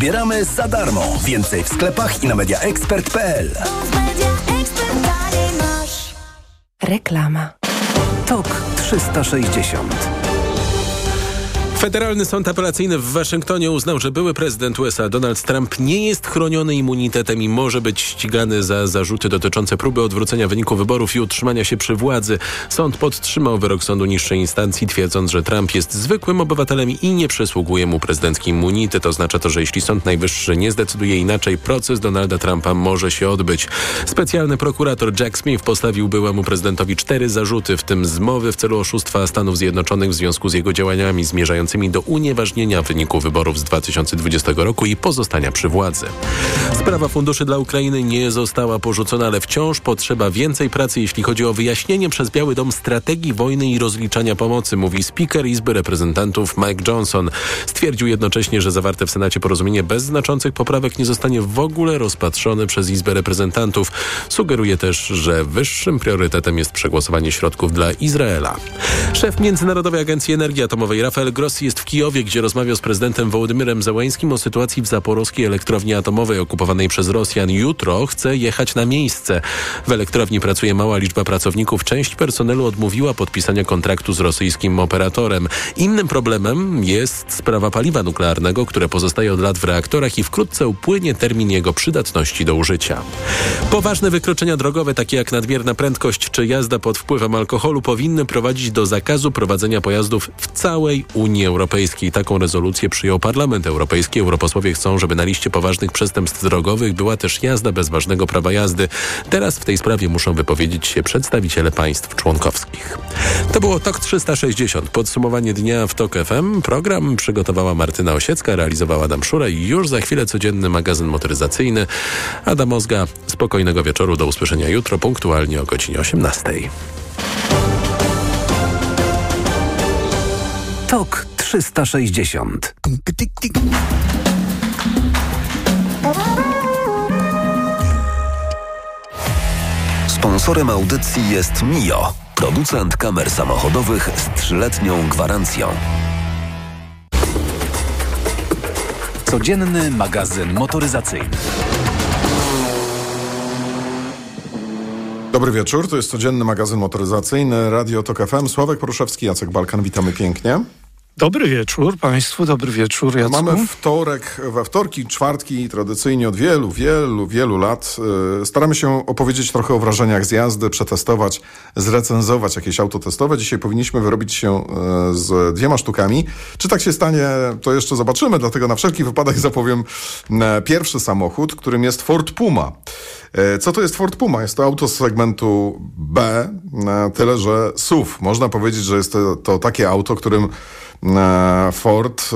odbieramy za darmo. Więcej w sklepach i na mediaexpert.pl. Reklama. Tok 360. Federalny Sąd Apelacyjny w Waszyngtonie uznał, że były prezydent USA Donald Trump nie jest chroniony immunitetem i może być ścigany za zarzuty dotyczące próby odwrócenia wyniku wyborów i utrzymania się przy władzy. Sąd podtrzymał wyrok sądu niższej instancji, twierdząc, że Trump jest zwykłym obywatelem i nie przysługuje mu prezydencki immunitet. Oznacza to, że jeśli Sąd Najwyższy nie zdecyduje inaczej, proces Donalda Trumpa może się odbyć. Specjalny prokurator Jack Smith postawił byłemu prezydentowi cztery zarzuty, w tym zmowy w celu oszustwa Stanów Zjednoczonych w związku z jego działaniami zmierzającymi do unieważnienia wyniku wyborów z 2020 roku i pozostania przy władzy. Sprawa funduszy dla Ukrainy nie została porzucona, ale wciąż potrzeba więcej pracy, jeśli chodzi o wyjaśnienie przez Biały Dom strategii wojny i rozliczania pomocy, mówi speaker Izby Reprezentantów Mike Johnson. Stwierdził jednocześnie, że zawarte w Senacie porozumienie bez znaczących poprawek nie zostanie w ogóle rozpatrzone przez Izbę Reprezentantów. Sugeruje też, że wyższym priorytetem jest przegłosowanie środków dla Izraela. Szef Międzynarodowej Agencji Energii Atomowej Rafael Grossi jest w Kijowie, gdzie rozmawiał z prezydentem Wołodymyrem Zełańskim o sytuacji w zaporowskiej elektrowni atomowej okupowanej przez Rosjan. Jutro chce jechać na miejsce. W elektrowni pracuje mała liczba pracowników. Część personelu odmówiła podpisania kontraktu z rosyjskim operatorem. Innym problemem jest sprawa paliwa nuklearnego, które pozostaje od lat w reaktorach i wkrótce upłynie termin jego przydatności do użycia. Poważne wykroczenia drogowe, takie jak nadmierna prędkość czy jazda pod wpływem alkoholu, powinny prowadzić do zakazu prowadzenia pojazdów w całej Unii Europejskiej. Taką rezolucję przyjął Parlament Europejski. Europosłowie chcą, żeby na liście poważnych przestępstw drogowych była też jazda bez ważnego prawa jazdy. Teraz w tej sprawie muszą wypowiedzieć się przedstawiciele państw członkowskich. To było TOK 360. Podsumowanie dnia w TOK FM. Program przygotowała Martyna Osiecka, realizowała Adam Szura i już za chwilę codzienny magazyn motoryzacyjny. Adam Ozga, spokojnego wieczoru. Do usłyszenia jutro punktualnie o godzinie 18. TOK 360. Sponsorem audycji jest Mio, producent kamer samochodowych z trzyletnią gwarancją. Codzienny magazyn motoryzacyjny. Dobry wieczór, to jest codzienny magazyn motoryzacyjny Radio Tok FM. Sławek Poruszewski, Jacek Balkan, witamy pięknie. Dobry wieczór Państwu, dobry wieczór Jacku. Mamy wtorek, we wtorki, czwartki, tradycyjnie od wielu, wielu, wielu lat yy, staramy się opowiedzieć trochę o wrażeniach z jazdy, przetestować, zrecenzować jakieś auto testowe. Dzisiaj powinniśmy wyrobić się yy, z dwiema sztukami. Czy tak się stanie, to jeszcze zobaczymy, dlatego na wszelki wypadek zapowiem yy, pierwszy samochód, którym jest Ford Puma. Co to jest Ford Puma? Jest to auto z segmentu B, tyle że SUV. Można powiedzieć, że jest to, to takie auto, którym Ford,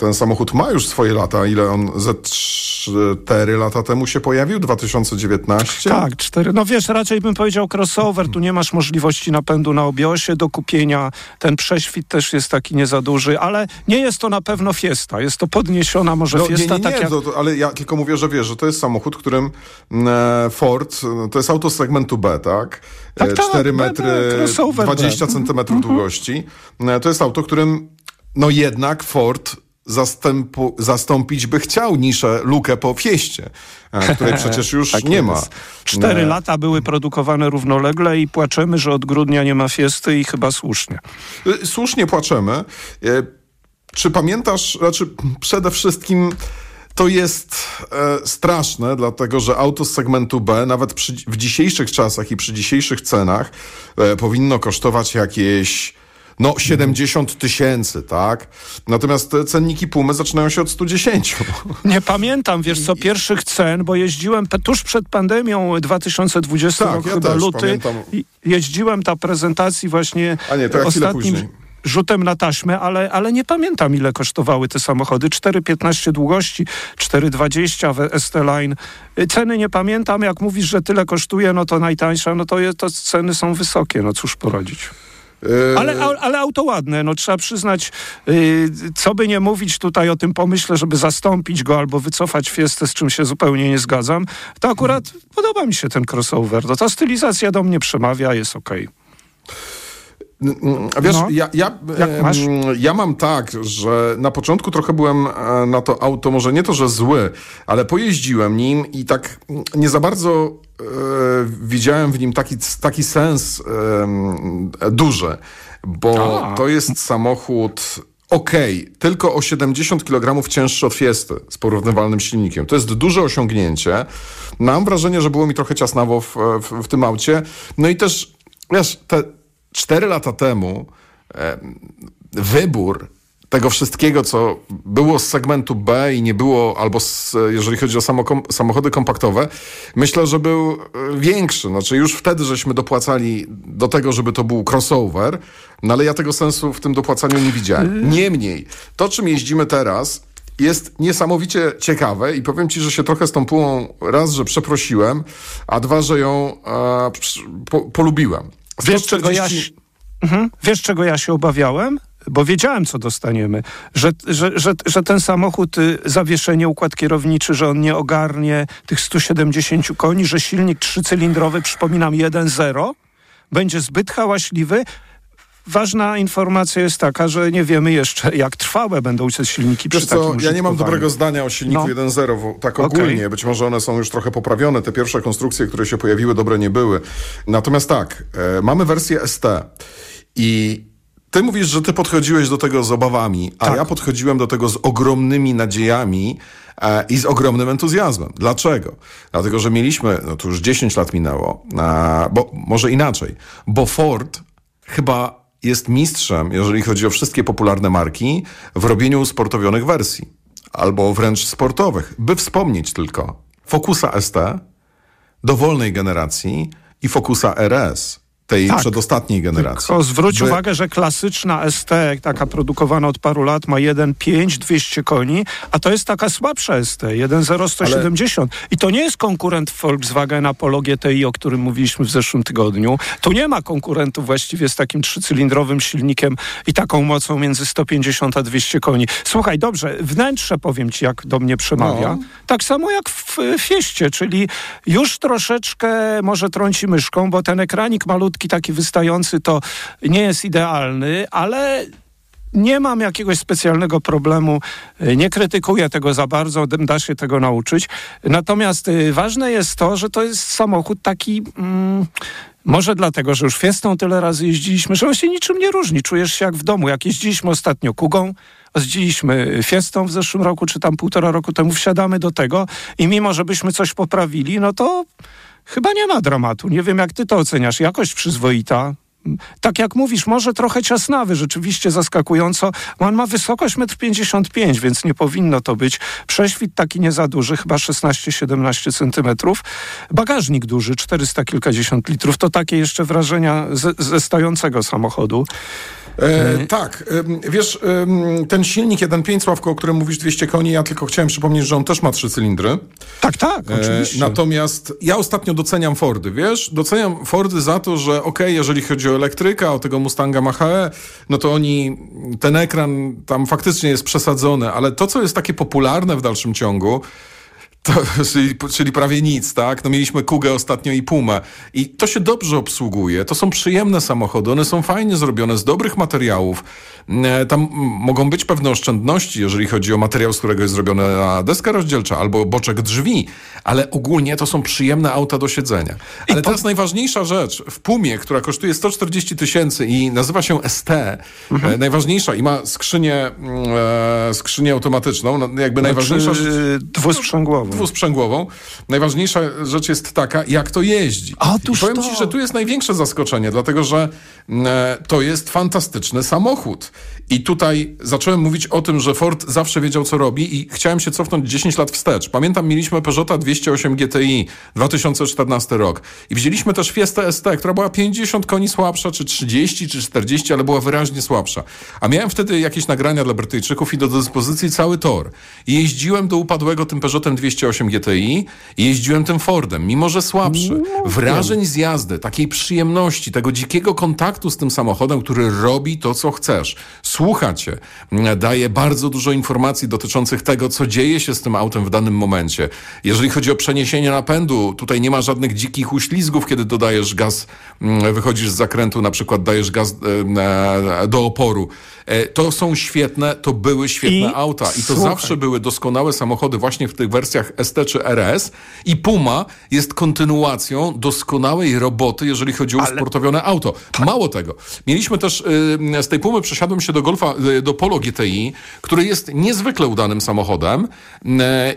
ten samochód ma już swoje lata. Ile on ze 4 lata temu się pojawił? 2019? Tak, 4. No wiesz, raczej bym powiedział crossover. Tu nie masz możliwości napędu na obiosie do kupienia. Ten prześwit też jest taki nie za duży, ale nie jest to na pewno Fiesta. Jest to podniesiona może no, Fiesta. Nie, nie, nie, tak jak... to, to, ale ja tylko mówię, że wiesz, że to jest samochód, którym e, Ford, to jest auto z segmentu B, tak? Tak, tak, 4 B, metry, B, crossover 20 B. centymetrów Mhm. długości. E, To jest auto, którym no jednak Ford zastępu, zastąpić by chciał niszę, lukę po fieście, e, której przecież już Tak nie jest. ma. Cztery E, lata były produkowane równolegle i płaczemy, że od grudnia nie ma Fiesty i chyba słusznie. Y, Słusznie płaczemy. E, Czy pamiętasz, znaczy przede wszystkim to jest e, straszne, dlatego że auto z segmentu B, nawet przy, w dzisiejszych czasach i przy dzisiejszych cenach, e, powinno kosztować jakieś no 70 tysięcy, tak? Natomiast cenniki Pumy zaczynają się od 110. Nie pamiętam, wiesz co, pierwszych cen, bo jeździłem tuż przed pandemią 2020 Tak, rok, ja chyba luty. pamiętam. Jeździłem ta prezentacji właśnie A nie, to ja ostatnim później. Rzutem na taśmę, ale, ale nie pamiętam ile kosztowały te samochody. 4,15 długości, 4,20 w ST-Line. Y, Ceny nie pamiętam, jak mówisz, że tyle kosztuje, no to najtańsza, no to, je, to ceny są wysokie, no cóż poradzić. E, Ale, ale auto ładne, no trzeba przyznać, yy, co by nie mówić tutaj o tym pomyśle, żeby zastąpić go albo wycofać Fiestę, z czym się zupełnie nie zgadzam, to akurat podoba mi się ten crossover. No, ta stylizacja do mnie przemawia, jest okej. Wiesz, No. ja, ja, ja mam tak, że na początku trochę byłem e, na to auto, może nie to, że zły, ale pojeździłem nim i tak nie za bardzo e, widziałem w nim taki, taki sens em, duży, bo A. to jest samochód okej, tylko o 70 kg cięższy od Fiesty z porównywalnym silnikiem. To jest duże osiągnięcie. Mam wrażenie, że było mi trochę ciasnawo w, w, w tym aucie. No i też, wiesz, te 4 lata temu wybór tego wszystkiego, co było z segmentu B i nie było, albo z, jeżeli chodzi o samochody kompaktowe, myślę, że był e, większy. Znaczy już wtedy żeśmy dopłacali do tego, żeby to był crossover, no ale ja tego sensu w tym dopłacaniu nie widziałem. Niemniej, to czym jeździmy teraz jest niesamowicie ciekawe i powiem ci, że się trochę z tą pułą raz, że przeprosiłem, a dwa, że ją e, po, polubiłem. Wiesz, czego ja, 140 się- mhm. Wiesz, czego ja się obawiałem? Bo wiedziałem, co dostaniemy. Że, że, że, że ten samochód, y, zawieszenie, układ kierowniczy, że on nie ogarnie tych 170 koni, że silnik trzycylindrowy, przypominam 1.0, będzie zbyt hałaśliwy. Ważna informacja jest taka, że nie wiemy jeszcze, jak trwałe będą te silniki przy co, ja nie mam dobrego zdania o silniku No. 1.0, wo- tak ogólnie. Być może one są już trochę poprawione. Te pierwsze konstrukcje, które się pojawiły, dobre nie były. Natomiast tak, e, mamy wersję ST i ty mówisz, że ty podchodziłeś do tego z obawami, a Tak. ja podchodziłem do tego z ogromnymi nadziejami e, i z ogromnym entuzjazmem. Dlaczego? Dlatego, że mieliśmy, no to już 10 lat minęło, a, bo może inaczej, bo Ford chyba jest mistrzem, jeżeli chodzi o wszystkie popularne marki, w robieniu usportowionych wersji. Albo wręcz sportowych. By wspomnieć tylko Focusa ST, dowolnej generacji i Focusa RS, tej Tak. przedostatniej generacji. Tylko zwróć By- uwagę, że klasyczna ST, taka produkowana od paru lat, ma 1.5, 200 koni, a to jest taka słabsza ST, 1.0, 170. I to nie jest konkurent Volkswagena Polo GTI, o którym mówiliśmy w zeszłym tygodniu. Tu nie ma konkurentów właściwie z takim trzycylindrowym silnikiem i taką mocą między 150 a 200 koni. Słuchaj, dobrze, wnętrze powiem ci, jak do mnie przemawia. No. Tak samo jak w Fieście, czyli już troszeczkę może trąci myszką, bo ten ekranik malutki, taki wystający, to nie jest idealny, ale nie mam jakiegoś specjalnego problemu, y, nie krytykuję tego za bardzo, da się tego nauczyć. Natomiast y, ważne jest to, że to jest samochód taki. Mm, może dlatego, że już Fiestą tyle razy jeździliśmy, że on się niczym nie różni. Czujesz się jak w domu. Jak jeździliśmy ostatnio Kugą, jeździliśmy Fiestą w zeszłym roku, czy tam półtora roku temu, wsiadamy do tego i mimo, żebyśmy coś poprawili, no to chyba nie ma dramatu. Nie wiem, jak ty to oceniasz. Jakość przyzwoita. Tak jak mówisz, może trochę ciasnawy, rzeczywiście zaskakująco. On ma wysokość 1,55 m, więc nie powinno to być. Prześwit taki nie za duży, chyba 16-17 centymetrów. Bagażnik duży, 400 kilkadziesiąt litrów. To takie jeszcze wrażenia ze, ze stającego samochodu. E, tak, em, wiesz, em, ten silnik 1.5 Sławko, o którym mówisz 200 koni, ja tylko chciałem przypomnieć, że on też ma trzy cylindry. Tak, tak, E, oczywiście. Natomiast ja ostatnio doceniam Fordy, wiesz? Doceniam Fordy za to, że okej, jeżeli chodzi o elektryka, o tego Mustanga Mach-E, no to oni, ten ekran tam faktycznie jest przesadzony, ale to, co jest takie popularne w dalszym ciągu, to, czyli, czyli prawie nic, tak? No mieliśmy Kugę ostatnio i Pumę. I to się dobrze obsługuje. To są przyjemne samochody, one są fajnie zrobione, z dobrych materiałów. E, Tam mm, mogą być pewne oszczędności, jeżeli chodzi o materiał, z którego jest zrobiona deska rozdzielcza albo boczek drzwi, ale ogólnie to są przyjemne auta do siedzenia. Ale teraz najważniejsza rzecz, w Pumie, która kosztuje 140 tysięcy i nazywa się ST, e, najważniejsza i ma skrzynię, mm, e, skrzynię automatyczną, no, jakby najważniejsza rzecz Czy dwusprzęgłową. Dwusprzęgłową. Najważniejsza rzecz jest taka, jak to jeździ. Otóż I powiem to. ci, że tu jest największe zaskoczenie, dlatego że mm, e, to jest fantastyczny samochód. I tutaj zacząłem mówić o tym, że Ford zawsze wiedział, co robi i chciałem się cofnąć 10 lat wstecz. Pamiętam, mieliśmy Peugeota 208 GTI, 2014 rok. I wzięliśmy też Fiesta ST, która była 50 koni słabsza, czy 30, czy 40, ale była wyraźnie słabsza. A miałem wtedy jakieś nagrania dla Brytyjczyków i do dyspozycji cały tor. I jeździłem do upadłego tym Peugeotem 208 208 GTI i jeździłem tym Fordem, mimo że słabszy. Wrażeń z jazdy, takiej przyjemności, tego dzikiego kontaktu z tym samochodem, który robi to, co chcesz. Słucha cię, daje bardzo dużo informacji dotyczących tego, co dzieje się z tym autem w danym momencie. Jeżeli chodzi o przeniesienie napędu, tutaj nie ma żadnych dzikich uślizgów, kiedy dodajesz gaz, m, wychodzisz z zakrętu, na przykład dajesz gaz e, do oporu. E, To są świetne, to były świetne I auta. I to słuchaj. zawsze były doskonałe samochody właśnie w tych wersjach ST czy RS. I Puma jest kontynuacją doskonałej roboty, jeżeli chodzi o usportowione auto. Mało tego. Mieliśmy też y, z tej Pumy przesiadłem się do Golfa, y, do Polo GTI, który jest niezwykle udanym samochodem y,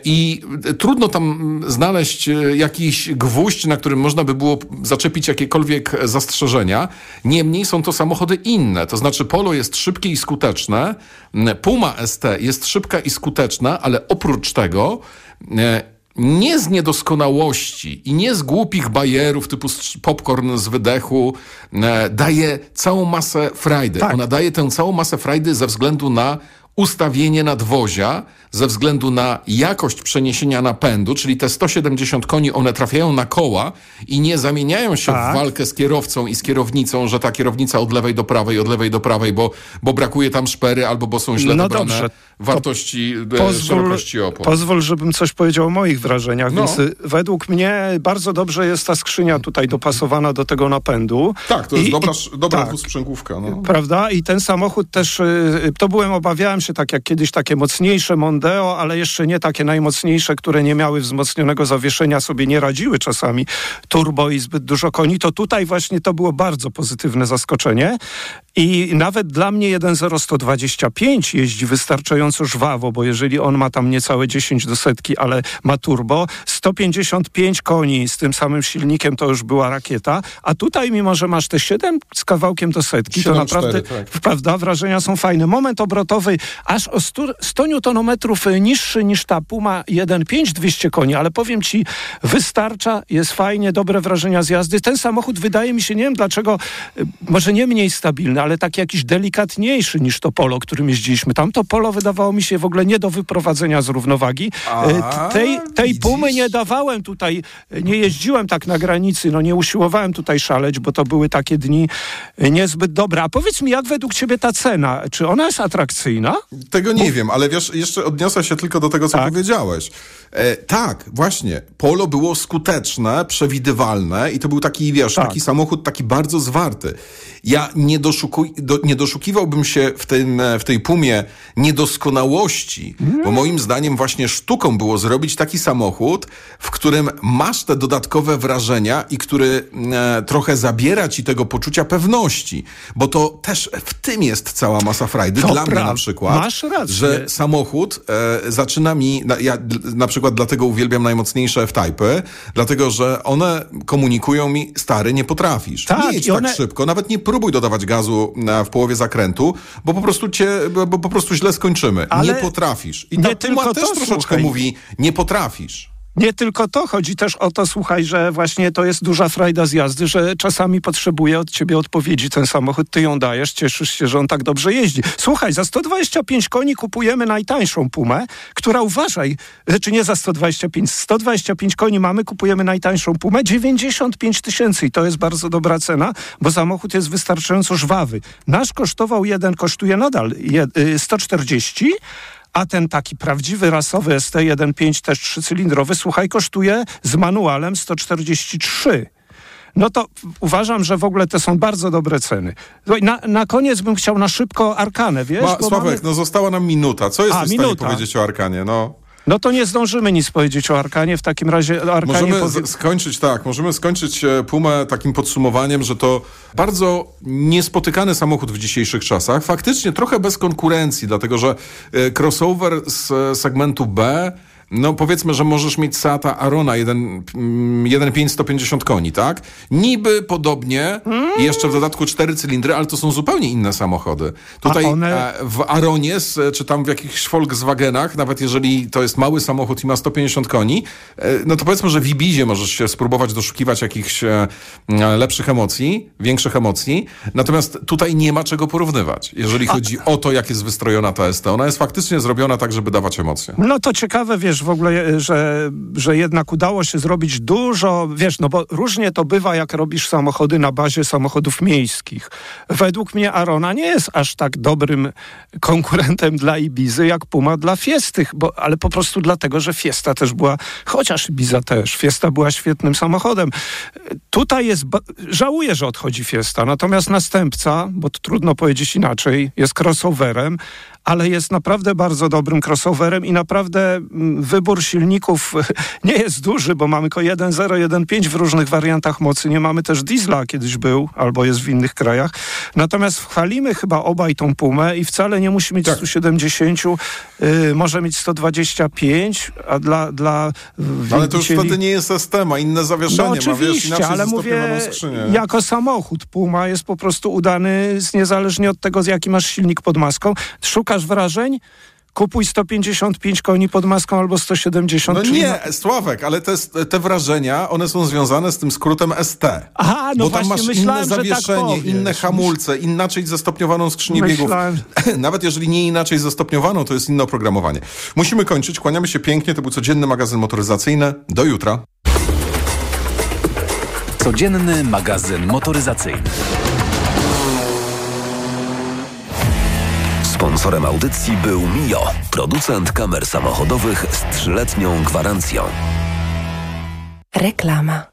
i y, trudno tam znaleźć y, jakiś gwóźdź, na którym można by było zaczepić jakiekolwiek zastrzeżenia. Niemniej są to samochody inne. To znaczy Polo jest szybkie i skuteczne. Puma ST jest szybka i skuteczna, ale oprócz tego nie z niedoskonałości i nie z głupich bajerów typu popcorn z wydechu e, daje całą masę frajdy. Tak. Ona daje tę całą masę frajdy ze względu na ustawienie nadwozia, ze względu na jakość przeniesienia napędu, czyli te 170 koni, one trafiają na koła i nie zamieniają się Tak. w walkę z kierowcą i z kierownicą, że ta kierownica od lewej do prawej, od lewej do prawej, bo, bo brakuje tam szpery albo bo są źle No dobrane dobrze. wartości, e, Pozwól, szerokości opon. pozwól, żebym coś powiedział o moich wrażeniach. No. Więc y, według mnie bardzo dobrze jest ta skrzynia tutaj dopasowana do tego napędu. Tak, to jest I- dobra, i- dobra tak. No. Prawda? I ten samochód też, y, to byłem, obawiałem się tak jak kiedyś takie mocniejsze Mondeo, ale jeszcze nie takie najmocniejsze, które nie miały wzmocnionego zawieszenia, sobie nie radziły czasami turbo i zbyt dużo koni. To tutaj właśnie to było bardzo pozytywne zaskoczenie. I nawet dla mnie 1.0-125 jeździ wystarczająco żwawo, bo jeżeli on ma tam niecałe 10 do setki, ale ma turbo, 155 koni z tym samym silnikiem to już była rakieta, a tutaj mimo, że masz te 7 z kawałkiem do setki, to 7,4, naprawdę, tak. prawda, wrażenia są fajne. Moment obrotowy aż o 100, 100 Nm niższy niż ta Puma 1.5 200 koni, ale powiem ci, wystarcza, jest fajnie, dobre wrażenia z jazdy. Ten samochód wydaje mi się, nie wiem dlaczego, y, może nie mniej stabilny, ale taki jakiś delikatniejszy niż to Polo, którym jeździliśmy. Tam to Polo wydawało mi się w ogóle nie do wyprowadzenia z równowagi. A, Y, tej, tej? Pumy nie dawałem tutaj, nie jeździłem tak na granicy, no nie usiłowałem tutaj szaleć, bo to były takie dni niezbyt dobre. A powiedz mi, jak według ciebie ta cena? Czy ona jest atrakcyjna? Tego nie wiem, ale wiesz, jeszcze odniosę się tylko do tego, co Tak. powiedziałeś. E, tak, właśnie. Polo było skuteczne, przewidywalne i to był taki, wiesz, Tak. taki samochód taki bardzo zwarty. Ja nie, doszukuj, do, nie doszukiwałbym się w, e, w tej pumie niedoskonałości, bo moim zdaniem właśnie sztuką było zrobić taki samochód, w którym masz te dodatkowe wrażenia i który e, trochę zabiera ci tego poczucia pewności, bo to też w tym jest cała masa frajdy. To Dla mnie na przykład, Masz rację. że samochód e, zaczyna mi, na, ja na przykład dlatego uwielbiam najmocniejsze F-Typy, dlatego że one komunikują mi, stary, nie potrafisz. Tak, nie jedź tak one- szybko, nawet nie próbuj dodawać gazu w połowie zakrętu, bo po prostu cię, bo, po prostu źle skończymy. Ale nie potrafisz. I nie ta Puma tylko też to, troszeczkę słuchaj. mówi, nie potrafisz. Nie tylko to, chodzi też o to, słuchaj, że właśnie to jest duża frajda z jazdy, że czasami potrzebuje od ciebie odpowiedzi ten samochód, ty ją dajesz, cieszysz się, że on tak dobrze jeździ. Słuchaj, za 125 koni kupujemy najtańszą Pumę, która uważaj, znaczy nie za 125, 125 koni mamy, kupujemy najtańszą Pumę, 95 tysięcy i to jest bardzo dobra cena, bo samochód jest wystarczająco żwawy. Nasz kosztował jeden, kosztuje nadal je, y, 140, a ten taki prawdziwy rasowy ST1.5 też trzycylindrowy, słuchaj, kosztuje z manualem 143. No to uważam, że w ogóle to są bardzo dobre ceny. Na, na koniec bym chciał na szybko Arkanę, wiesz? Ma, Sławek, mamy- no została nam minuta. Co jesteś A, w stanie minuta. powiedzieć o Arkanie? No. No to nie zdążymy nic powiedzieć o Arkanie. W takim razie Arkanie Możemy powiem... z- skończyć tak, możemy skończyć e, Pumę takim podsumowaniem, że to bardzo niespotykany samochód w dzisiejszych czasach. Faktycznie trochę bez konkurencji, dlatego że e, crossover z e, segmentu B no powiedzmy, że możesz mieć Seata Arona 1.5 150 koni, tak? Niby podobnie, i jeszcze w dodatku cztery cylindry, ale to są zupełnie inne samochody. Tutaj one- e, w Aronie, czy tam w jakichś Volkswagenach, nawet jeżeli to jest mały samochód i ma 150 koni, e, no to powiedzmy, że w Ibizie możesz się spróbować doszukiwać jakichś e, lepszych emocji, większych emocji, natomiast tutaj nie ma czego porównywać, jeżeli chodzi o to, jak jest wystrojona ta ST. Ona jest faktycznie zrobiona tak, żeby dawać emocje. No to ciekawe, wiesz, w ogóle, że, że jednak udało się zrobić dużo, wiesz, no bo różnie to bywa, jak robisz samochody na bazie samochodów miejskich. Według mnie Arona nie jest aż tak dobrym konkurentem dla Ibizy, jak Puma dla Fiesty, bo, ale po prostu dlatego, że Fiesta też była, chociaż Ibiza też, Fiesta była świetnym samochodem. Tutaj jest, żałuję, że odchodzi Fiesta, natomiast następca, bo trudno powiedzieć inaczej, jest crossoverem, ale jest naprawdę bardzo dobrym crossoverem i naprawdę mm, wybór silników nie jest duży, bo mamy tylko 1.0, 1.5 w różnych wariantach mocy. Nie mamy też diesla, kiedyś był, albo jest w innych krajach. Natomiast chwalimy chyba obaj tą Pumę i wcale nie musi mieć tak. 170, yy, może mieć 125, a dla... dla no ale to już wtedy nie jest ST, ma inne zawieszenie. No oczywiście, ma, wiesz, ale mówię, jako samochód Puma jest po prostu udany niezależnie od tego, z jaki masz silnik pod maską. Szuka szukasz wrażeń, kupuj 155 koni pod maską albo 170. No nie, Sławek, ale te, te wrażenia, one są związane z tym skrótem ST. Aha, no bo tam masz myślałem, inne tak zawieszenie, tak inne hamulce, inaczej zastopniowaną skrzynię myślałem. biegów. Nawet jeżeli nie inaczej zastopniowaną, to jest inne oprogramowanie. Musimy kończyć, kłaniamy się pięknie, to był codzienny magazyn motoryzacyjny. Do jutra. Codzienny magazyn motoryzacyjny. Sponsorem audycji był Mio, producent kamer samochodowych z trzyletnią gwarancją. Reklama.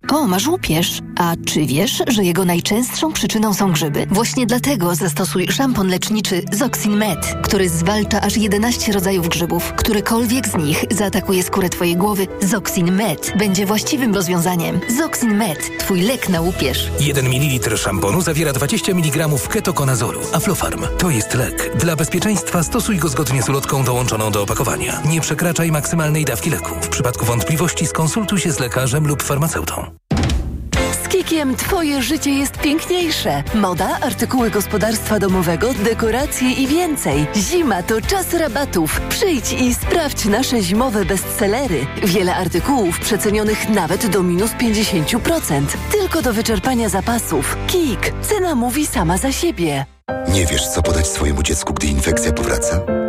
O, masz łupież. A czy wiesz, że jego najczęstszą przyczyną są grzyby? Właśnie dlatego zastosuj szampon leczniczy Zoxin Med, który zwalcza aż 11 rodzajów grzybów. Którykolwiek z nich zaatakuje skórę Twojej głowy, Zoxin Med będzie właściwym rozwiązaniem. Zoxin Med, Twój lek na łupież. 1 ml szamponu zawiera 20 mg ketokonazolu. Aflofarm to jest lek. Dla bezpieczeństwa stosuj go zgodnie z ulotką dołączoną do opakowania. Nie przekraczaj maksymalnej dawki leku. W przypadku wątpliwości skonsultuj się z lekarzem lub farmaceutą. Kikiem Twoje życie jest piękniejsze. Moda, artykuły gospodarstwa domowego, dekoracje i więcej. Zima to czas rabatów. Przyjdź i sprawdź nasze zimowe bestsellery. Wiele artykułów przecenionych nawet do minus 50%. Tylko do wyczerpania zapasów. Kik. Cena mówi sama za siebie. Nie wiesz, co podać swojemu dziecku, gdy infekcja powraca?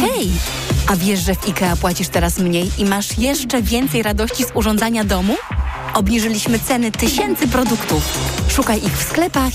Hej! A wiesz, że w IKEA płacisz teraz mniej i masz jeszcze więcej radości z urządzania domu? Obniżyliśmy ceny tysięcy produktów. Szukaj ich w sklepach